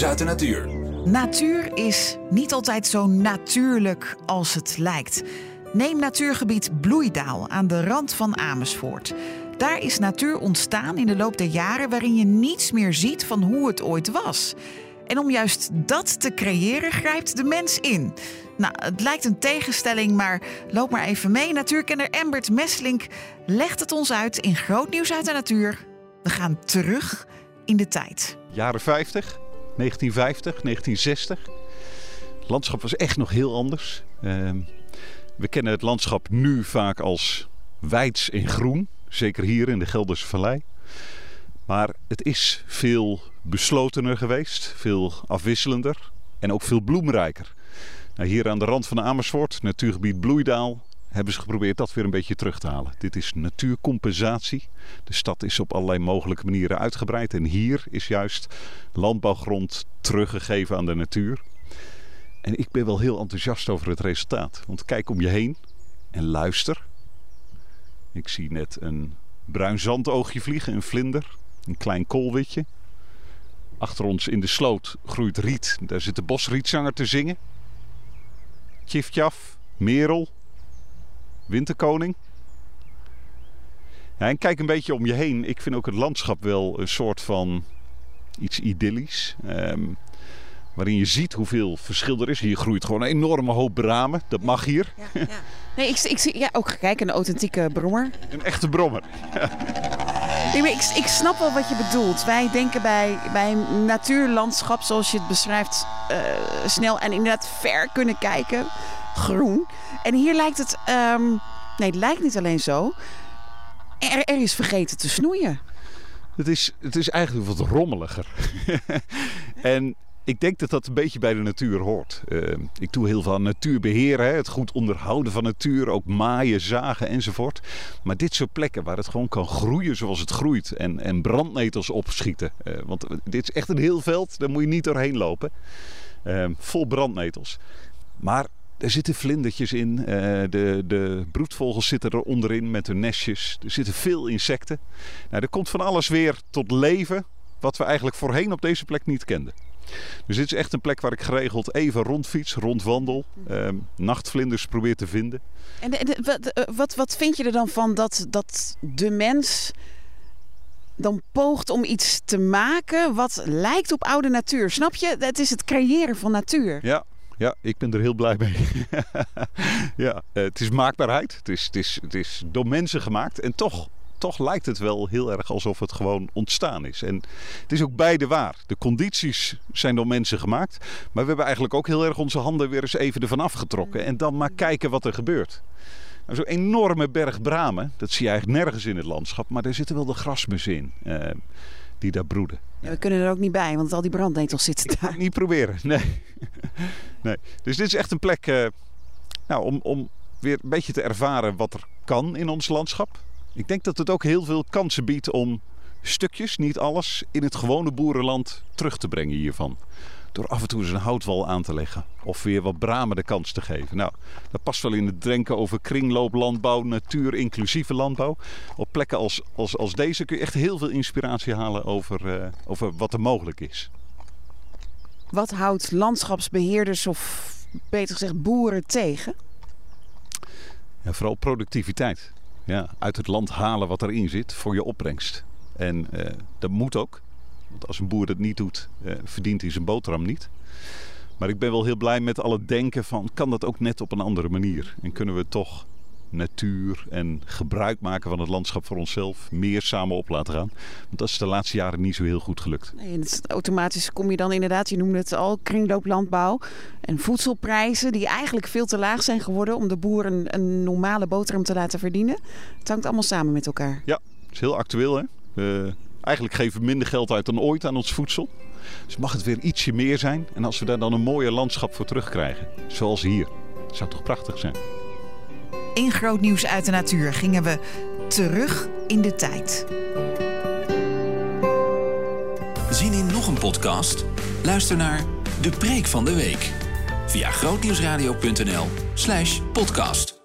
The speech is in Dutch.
nieuws uit de natuur. Natuur is niet altijd zo natuurlijk als het lijkt. Neem natuurgebied Bloeidaal aan de rand van Amersfoort. Daar is natuur ontstaan in de loop der jaren waarin je niets meer ziet van hoe het ooit was. En om juist dat te creëren grijpt de mens in. Nou, het lijkt een tegenstelling, maar loop maar even mee. Natuurkenner Embert Messlink legt het ons uit in groot nieuws uit de natuur. We gaan terug in de tijd. Jaren 50, 1950, 1960. Het landschap was echt nog heel anders. Ehm, we kennen het landschap nu vaak als wijds en groen. Zeker hier in de Gelderse Vallei. Maar het is veel beslotener geweest, veel afwisselender en ook veel bloemrijker. Nou, hier aan de rand van de Amersfoort, natuurgebied Bloeidaal, hebben ze geprobeerd dat weer een beetje terug te halen. Dit is natuurcompensatie. De stad is op allerlei mogelijke manieren uitgebreid. En hier is juist landbouwgrond teruggegeven aan de natuur. En ik ben wel heel enthousiast over het resultaat. Want kijk om je heen en luister. Ik zie net een bruin zandoogje vliegen, een vlinder, een klein koolwitje. Achter ons in de sloot groeit riet. Daar zit de bosrietzanger te zingen. Tjiftjaf, merel, winterkoning. Ja, en kijk een beetje om je heen. Ik vind ook het landschap wel een soort van iets idyllisch. Ehm, waarin je ziet hoeveel verschil er is. Hier groeit gewoon een enorme hoop bramen. Dat mag hier. Ja, ja. Nee, ik, ik zie ja, ook kijk, een authentieke brommer. Een echte brommer. Nee, maar ik, ik snap wel wat je bedoelt. Wij denken bij, bij een natuurlandschap, zoals je het beschrijft, eh, snel en inderdaad ver kunnen kijken. Groen. En hier lijkt het, ehm, nee, het lijkt niet alleen zo. Er, is vergeten te snoeien. Het is, het is eigenlijk wat rommeliger. en ik denk dat dat een beetje bij de natuur hoort. Uh, ik doe heel veel aan natuurbeheer, hè, het goed onderhouden van natuur, ook maaien, zagen enzovoort. Maar dit soort plekken waar het gewoon kan groeien zoals het groeit en, en brandnetels opschieten. Uh, want dit is echt een heel veld, daar moet je niet doorheen lopen. Uh, vol brandnetels. Maar er zitten vlindertjes in, de, de broedvogels zitten er onderin met hun nestjes. Er zitten veel insecten. Nou, er komt van alles weer tot leven wat we eigenlijk voorheen op deze plek niet kenden. Dus dit is echt een plek waar ik geregeld even rondfiets, rondwandel. Eh, nachtvlinders probeer te vinden. En, en wat, wat, wat vind je er dan van dat, dat de mens dan poogt om iets te maken wat lijkt op oude natuur? Snap je? Het is het creëren van natuur. Ja, ja, ik ben er heel blij mee. ja, het is maakbaarheid. Het is, het, is, het is door mensen gemaakt. En toch toch lijkt het wel heel erg alsof het gewoon ontstaan is. En het is ook beide waar. De condities zijn door mensen gemaakt. Maar we hebben eigenlijk ook heel erg onze handen weer eens even ervan afgetrokken. En dan maar kijken wat er gebeurt. Nou, Zo'n enorme berg bramen, dat zie je eigenlijk nergens in het landschap. Maar daar zitten wel de grasmussen in. Uh, die daar broeden. Ja, we kunnen er ook niet bij, want al die brandnetels zitten daar. Niet proberen, nee. nee. Dus dit is echt een plek uh, nou, om, om weer een beetje te ervaren wat er kan in ons landschap. Ik denk dat het ook heel veel kansen biedt om stukjes, niet alles, in het gewone boerenland terug te brengen hiervan. Door af en toe eens een houtwal aan te leggen. Of weer wat bramen de kans te geven. Nou, dat past wel in het denken over kringlooplandbouw, natuur-inclusieve landbouw. Op plekken als, als, als deze kun je echt heel veel inspiratie halen over, uh, over wat er mogelijk is. Wat houdt landschapsbeheerders of beter gezegd boeren tegen? Ja, vooral productiviteit ja, uit het land halen wat erin zit voor je opbrengst. En uh, dat moet ook. Want als een boer dat niet doet, uh, verdient hij zijn boterham niet. Maar ik ben wel heel blij met al het denken van... kan dat ook net op een andere manier? En kunnen we toch natuur en gebruik maken van het landschap voor onszelf meer samen op laten gaan. Want dat is de laatste jaren niet zo heel goed gelukt. Nee, het, automatisch kom je dan inderdaad, je noemde het al, kringlooplandbouw en voedselprijzen die eigenlijk veel te laag zijn geworden om de boer een, een normale boterham te laten verdienen. Het hangt allemaal samen met elkaar. Ja, het is heel actueel hè. Uh, eigenlijk geven we minder geld uit dan ooit aan ons voedsel. Dus mag het weer ietsje meer zijn. En als we daar dan een mooie landschap voor terugkrijgen, zoals hier, zou toch prachtig zijn. In groot nieuws uit de natuur gingen we terug in de tijd. Zien in nog een podcast? Luister naar De Preek van de Week via grootnieuwsradio.nl/podcast.